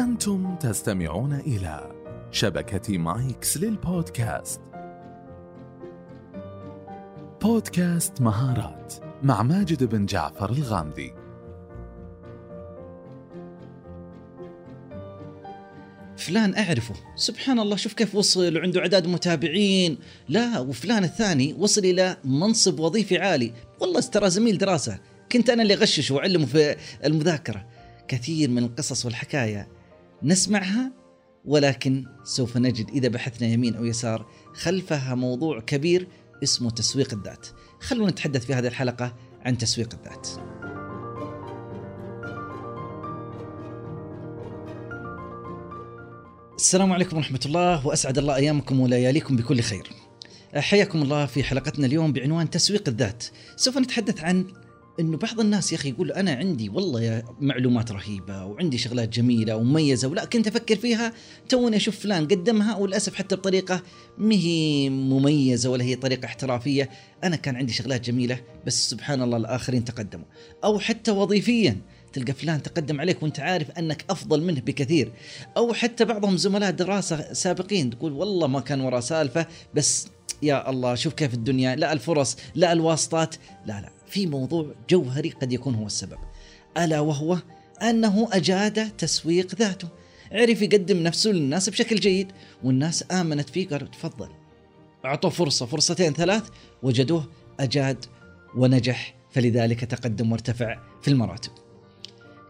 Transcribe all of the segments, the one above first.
أنتم تستمعون إلى شبكة مايكس للبودكاست. بودكاست مهارات مع ماجد بن جعفر الغامدي. فلان أعرفه. سبحان الله شوف كيف وصل وعنده عداد متابعين. لا وفلان الثاني وصل إلى منصب وظيفي عالي. والله ترى زميل دراسة. كنت أنا اللي أغششه وأعلمه في المذاكرة. كثير من القصص والحكاية. نسمعها ولكن سوف نجد إذا بحثنا يمين أو يسار خلفها موضوع كبير اسمه تسويق الذات خلونا نتحدث في هذه الحلقة عن تسويق الذات السلام عليكم ورحمة الله وأسعد الله أيامكم ولياليكم بكل خير. حياكم الله في حلقتنا اليوم بعنوان تسويق الذات. سوف نتحدث عن إنه بعض الناس يا أخي يقول أنا عندي والله معلومات رهيبة وعندي شغلات جميلة ومميزة ولا كنت أفكر فيها توني أشوف فلان قدمها وللأسف حتى بطريقة ما هي مميزة ولا هي طريقة احترافية، أنا كان عندي شغلات جميلة بس سبحان الله الآخرين تقدموا، أو حتى وظيفيا تلقى فلان تقدم عليك وأنت عارف أنك أفضل منه بكثير. أو حتى بعضهم زملاء دراسة سابقين تقول والله ما كان وراه سالفة بس يا الله شوف كيف الدنيا لا الفرص لا الواسطات لا لا. في موضوع جوهري قد يكون هو السبب. ألا وهو أنه أجاد تسويق ذاته. عرف يقدم نفسه للناس بشكل جيد والناس آمنت فيه قالوا تفضل. أعطوه فرصة فرصتين ثلاث وجدوه أجاد ونجح فلذلك تقدم وارتفع في المراتب.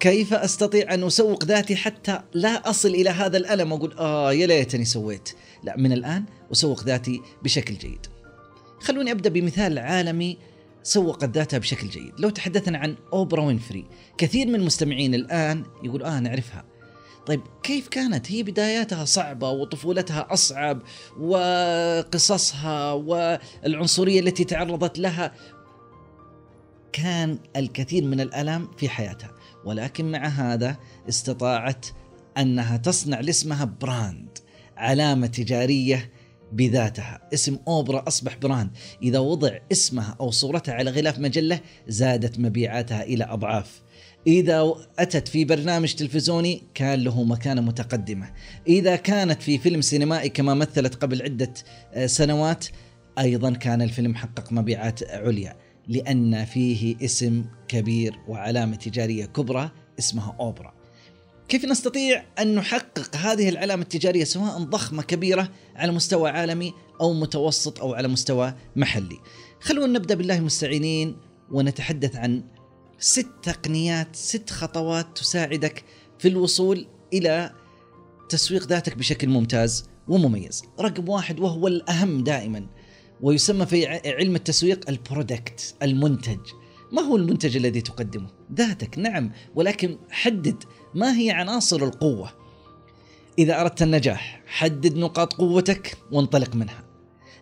كيف أستطيع أن أسوق ذاتي حتى لا أصل إلى هذا الألم وأقول آه يا ليتني سويت. لا من الآن أسوق ذاتي بشكل جيد. خلوني أبدأ بمثال عالمي سوقت ذاتها بشكل جيد. لو تحدثنا عن أوبرا وينفري كثير من المستمعين الآن يقول آه نعرفها. طيب كيف كانت؟ هي بداياتها صعبة وطفولتها أصعب وقصصها والعنصرية التي تعرضت لها. كان الكثير من الألم في حياتها ولكن مع هذا استطاعت أنها تصنع لاسمها brand علامة تجارية بذاتها. اسم أوبرا أصبح brand. إذا وضع اسمها أو صورتها على غلاف مجلة زادت مبيعاتها إلى أضعاف. إذا أتت في برنامج تلفزيوني كان له مكانة متقدمة. إذا كانت في فيلم سينمائي كما مثلت قبل عدة آه، سنوات أيضا كان الفيلم حقق مبيعات عليا لأن فيه اسم كبير وعلامة تجارية كبرى اسمها أوبرا. كيف نستطيع أن نحقق هذه العلامة التجارية سواء ضخمة كبيرة على مستوى عالمي أو متوسط أو على مستوى محلي؟ خلونا نبدأ بالله المستعينين ونتحدث عن ست تقنيات ست خطوات تساعدك في الوصول إلى تسويق ذاتك بشكل ممتاز ومميز. رقم واحد وهو الأهم دائما ويسمى في علم التسويق البرودكت المنتج. ما هو المنتج الذي تقدمه؟ ذاتك نعم ولكن حدد ما هي عناصر القوة. إذا أردت النجاح حدد نقاط قوتك وانطلق منها.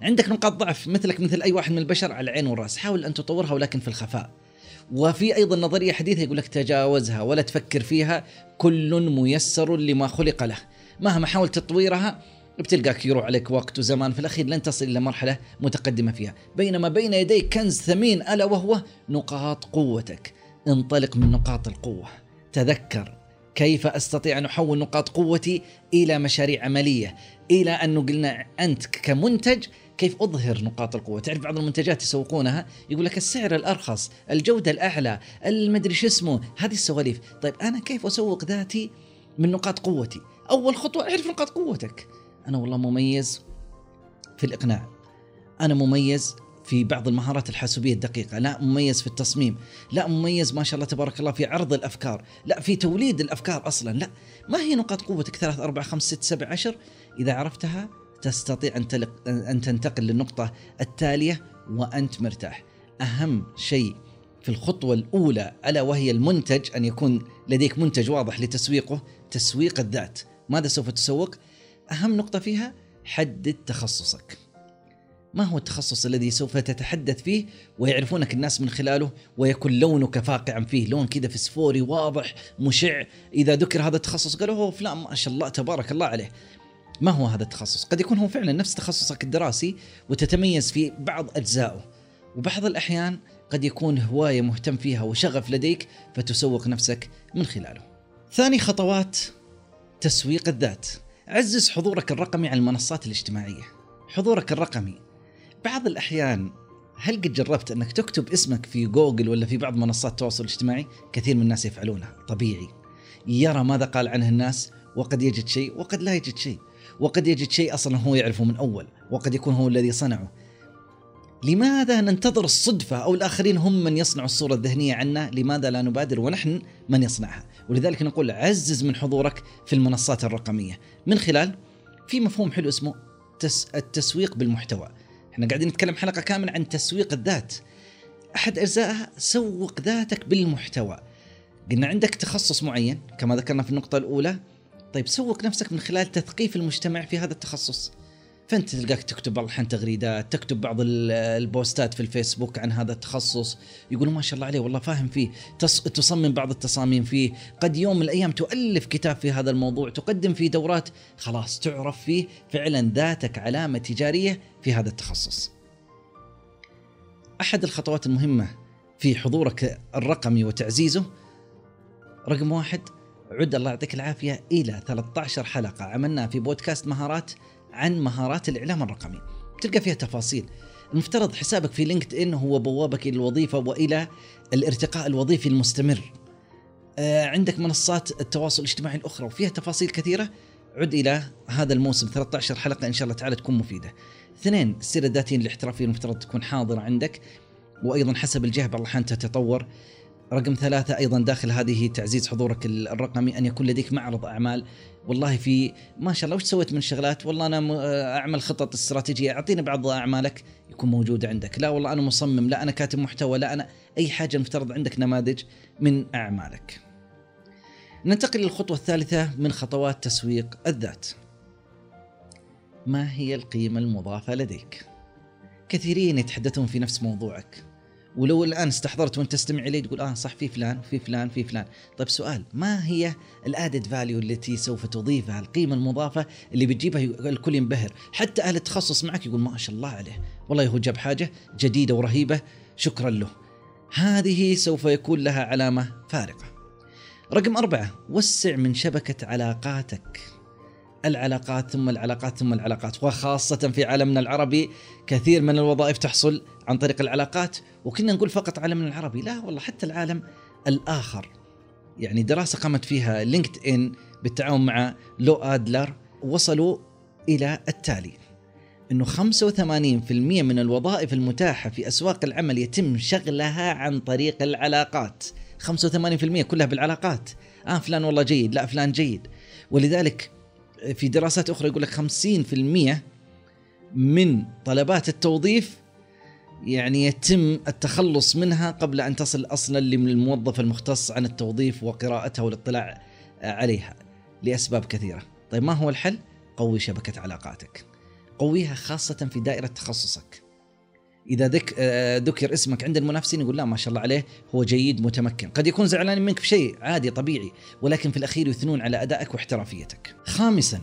عندك نقاط ضعف مثلك مثل أي واحد من البشر على العين والرأس. حاول أن تطورها ولكن في الخفاء. وفي أيضا نظرية حديثة يقول لك تجاوزها ولا تفكر فيها كل ميسر لما خلق له. مهما حاولت تطويرها بتلقاك يروح عليك وقت وزمان في الأخير لن تصل إلى مرحلة متقدمة فيها، بينما بين يديك كنز ثمين ألا وهو نقاط قوتك، انطلق من نقاط القوة، تذكر كيف أستطيع أن أحول نقاط قوتي إلى مشاريع عملية، إلى انه قلنا أنت كمنتج كيف أظهر نقاط القوة، تعرف بعض المنتجات يسوقونها؟ يقول لك السعر الأرخص، الجودة الأعلى، المدري شو اسمه، هذه السواليف، طيب أنا كيف أسوق ذاتي من نقاط قوتي؟ أول خطوة اعرف نقاط قوتك. أنا والله مميز في الإقناع. أنا مميز في بعض المهارات الحاسوبية الدقيقة. لا مميز في التصميم. لا مميز ما شاء الله تبارك الله في عرض الأفكار. لا في توليد الأفكار أصلا. لا. ما هي نقاط قوتك؟ ثلاث أربعة خمس ست سبع عشر. إذا عرفتها تستطيع أن, تلق أن تنتقل للنقطة التالية وأنت مرتاح. أهم شيء في الخطوة الأولى ألا وهي المنتج أن يكون لديك منتج واضح لتسويقه تسويق الذات. ماذا سوف تسوق؟ أهم نقطة فيها حدد تخصصك. ما هو التخصص الذي سوف تتحدث فيه ويعرفونك الناس من خلاله ويكون لونك فاقعا فيه؟ لون كذا فسفوري واضح مشع. إذا ذكر هذا التخصص قالوا هو فلان ما شاء الله تبارك الله عليه. ما هو هذا التخصص؟ قد يكون هو فعلا نفس تخصصك الدراسي وتتميز في بعض أجزائه. وبعض الأحيان قد يكون هواية مهتم فيها وشغف لديك فتسوق نفسك من خلاله. ثاني خطوات تسويق الذات. عزز حضورك الرقمي على المنصات الاجتماعية. حضورك الرقمي بعض الأحيان هل قد جربت أنك تكتب اسمك في جوجل ولا في بعض منصات التواصل الاجتماعي؟ كثير من الناس يفعلونها طبيعي. يرى ماذا قال عنه الناس وقد يجد شيء وقد لا يجد شيء. وقد يجد شيء أصلا هو يعرفه من أول وقد يكون هو الذي صنعه. لماذا ننتظر الصدفة أو الآخرين هم من يصنعوا الصورة الذهنية عنا؟ لماذا لا نبادر ونحن من يصنعها؟ ولذلك نقول عزز من حضورك في المنصات الرقمية. من خلال في مفهوم حلو اسمه تس التسويق بالمحتوى. إحنا قاعدين نتكلم حلقة كاملة عن تسويق الذات. أحد أجزائها سوق ذاتك بالمحتوى. قلنا عندك تخصص معين كما ذكرنا في النقطة الأولى. طيب سوق نفسك من خلال تثقيف المجتمع في هذا التخصص. فانت تلقاك تكتب الحين تغريدات تكتب بعض البوستات في الفيسبوك عن هذا التخصص يقولوا ما شاء الله عليه والله فاهم فيه تصمم بعض التصاميم فيه قد يوم من الأيام تؤلف كتاب في هذا الموضوع تقدم فيه دورات خلاص تعرف فيه فعلا ذاتك علامة تجارية في هذا التخصص. أحد الخطوات المهمة في حضورك الرقمي وتعزيزه رقم واحد عد الله يعطيك العافية إلى 13 حلقة. عملناها في بودكاست مهارات عن مهارات الإعلام الرقمي. تلقى فيها تفاصيل. المفترض حسابك في لينكد ان هو بوابك إلى الوظيفة وإلى الارتقاء الوظيفي المستمر. آه عندك منصات التواصل الاجتماعي الأخرى وفيها تفاصيل كثيرة. عد إلى هذا الموسم 13 حلقة إن شاء الله تعالى تكون مفيدة. اثنين السيره الذاتيه الاحترافيه المفترض تكون حاضره عندك. وأيضا حسب الجهة بعض الأحيان تتطور. رقم ثلاثة أيضا داخل هذه تعزيز حضورك الرقمي أن يكون لديك معرض أعمال. والله في ما شاء الله وش سويت من شغلات؟ والله أنا أعمل خطط استراتيجية. أعطينا بعض أعمالك يكون موجود عندك. لا والله أنا مصمم. لا أنا كاتب محتوى. لا أنا أي حاجة المفترض عندك نماذج من أعمالك. ننتقل للخطوة الثالثة من خطوات تسويق الذات. ما هي القيمة المضافة لديك؟ كثيرين يتحدثون في نفس موضوعك. ولو الآن استحضرت وأنت تستمع إلي تقول آه صح في فلان في فلان في فلان. طيب سؤال ما هي الادد فاليو التي سوف تضيفها القيمة المضافة اللي بتجيبها الكل ينبهر؟ حتى أهل التخصص معك يقول ما شاء الله عليه. والله هو جاب حاجة جديدة ورهيبة شكرا له. هذه سوف يكون لها علامة فارقة. رقم أربعة وسع من شبكة علاقاتك. العلاقات ثم العلاقات ثم العلاقات. وخاصة في عالمنا العربي كثير من الوظائف تحصل عن طريق العلاقات وكنا نقول فقط عالمنا العربي. لا والله حتى العالم الآخر. يعني دراسة قامت فيها لينكد إن بالتعاون مع لو آدلر وصلوا إلى التالي. إنه 85% من الوظائف المتاحة في أسواق العمل يتم شغلها عن طريق العلاقات. 85% كلها بالعلاقات. آه فلان والله جيد. لا فلان جيد. ولذلك في دراسات أخرى يقول لك 50% من طلبات التوظيف يعني يتم التخلص منها قبل أن تصل أصلا للموظف المختص عن التوظيف وقراءتها والاطلاع عليها لأسباب كثيرة. طيب ما هو الحل؟ قوي شبكة علاقاتك. قويها خاصة في دائرة تخصصك. إذا ذك آه، ذكر اسمك عند المنافسين يقول لا ما شاء الله عليه هو جيد متمكن، قد يكون زعلان منك في شيء عادي طبيعي، ولكن في الأخير يثنون على أدائك واحترافيتك. خامسا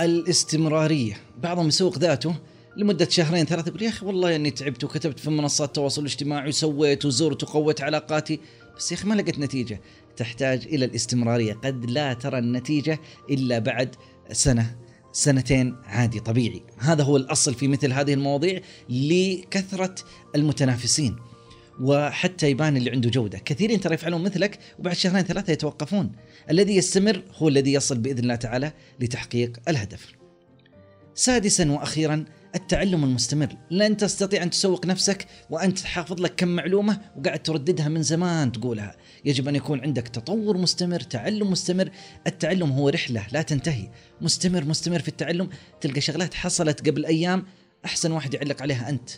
الاستمرارية، بعضهم يسوق ذاته لمدة شهرين ثلاثة يقول يا أخي والله إني تعبت وكتبت في منصات التواصل الاجتماعي وسويت وزرت وقوت علاقاتي. بس يا أخي ما لقيت نتيجة. تحتاج إلى الاستمرارية. قد لا ترى النتيجة إلا بعد سنة. سنتين عادي طبيعي. هذا هو الأصل في مثل هذه المواضيع لكثرة المتنافسين وحتى يبان اللي عنده جودة. كثيرين ترى يفعلون مثلك وبعد شهرين ثلاثة يتوقفون. الذي يستمر هو الذي يصل بإذن الله تعالى لتحقيق الهدف. سادسا وأخيرا التعلم المستمر. لن تستطيع أن تسوق نفسك وأنت حافظ لك كم معلومة وقاعد ترددها من زمان تقولها. يجب أن يكون عندك تطور مستمر تعلم مستمر. التعلم هو رحلة لا تنتهي. مستمر مستمر في التعلم. تلقى شغلات حصلت قبل أيام. أحسن واحد يعلق عليها أنت.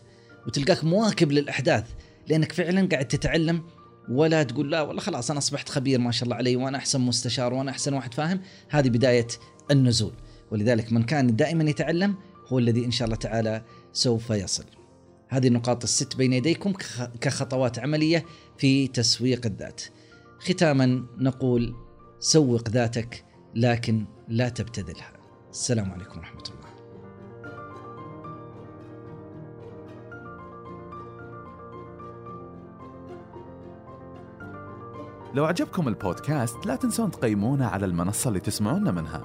وتلقاك مواكب للأحداث. لأنك فعلا قاعد تتعلم ولا تقول لا والله خلاص أنا أصبحت خبير ما شاء الله علي وأنا أحسن مستشار وأنا أحسن واحد فاهم. هذه بداية النزول. ولذلك من كان دائما يتعلم هو الذي إن شاء الله تعالى سوف يصل. هذه النقاط الست بين يديكم كخطوات عملية في تسويق الذات. ختاما نقول سوق ذاتك لكن لا تبتذلها. السلام عليكم ورحمة الله. لو عجبكم البودكاست لا تنسون تقيمونا على المنصة اللي تسمعونا منها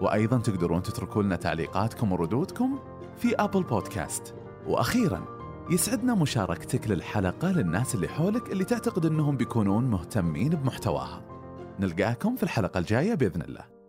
وأيضا تقدرون تتركوا لنا تعليقاتكم وردودكم في أبل بودكاست. وأخيرا يسعدنا مشاركتك للحلقة للناس اللي حولك اللي تعتقد أنهم بيكونون مهتمين بمحتواها. نلقاكم في الحلقة الجاية بإذن الله.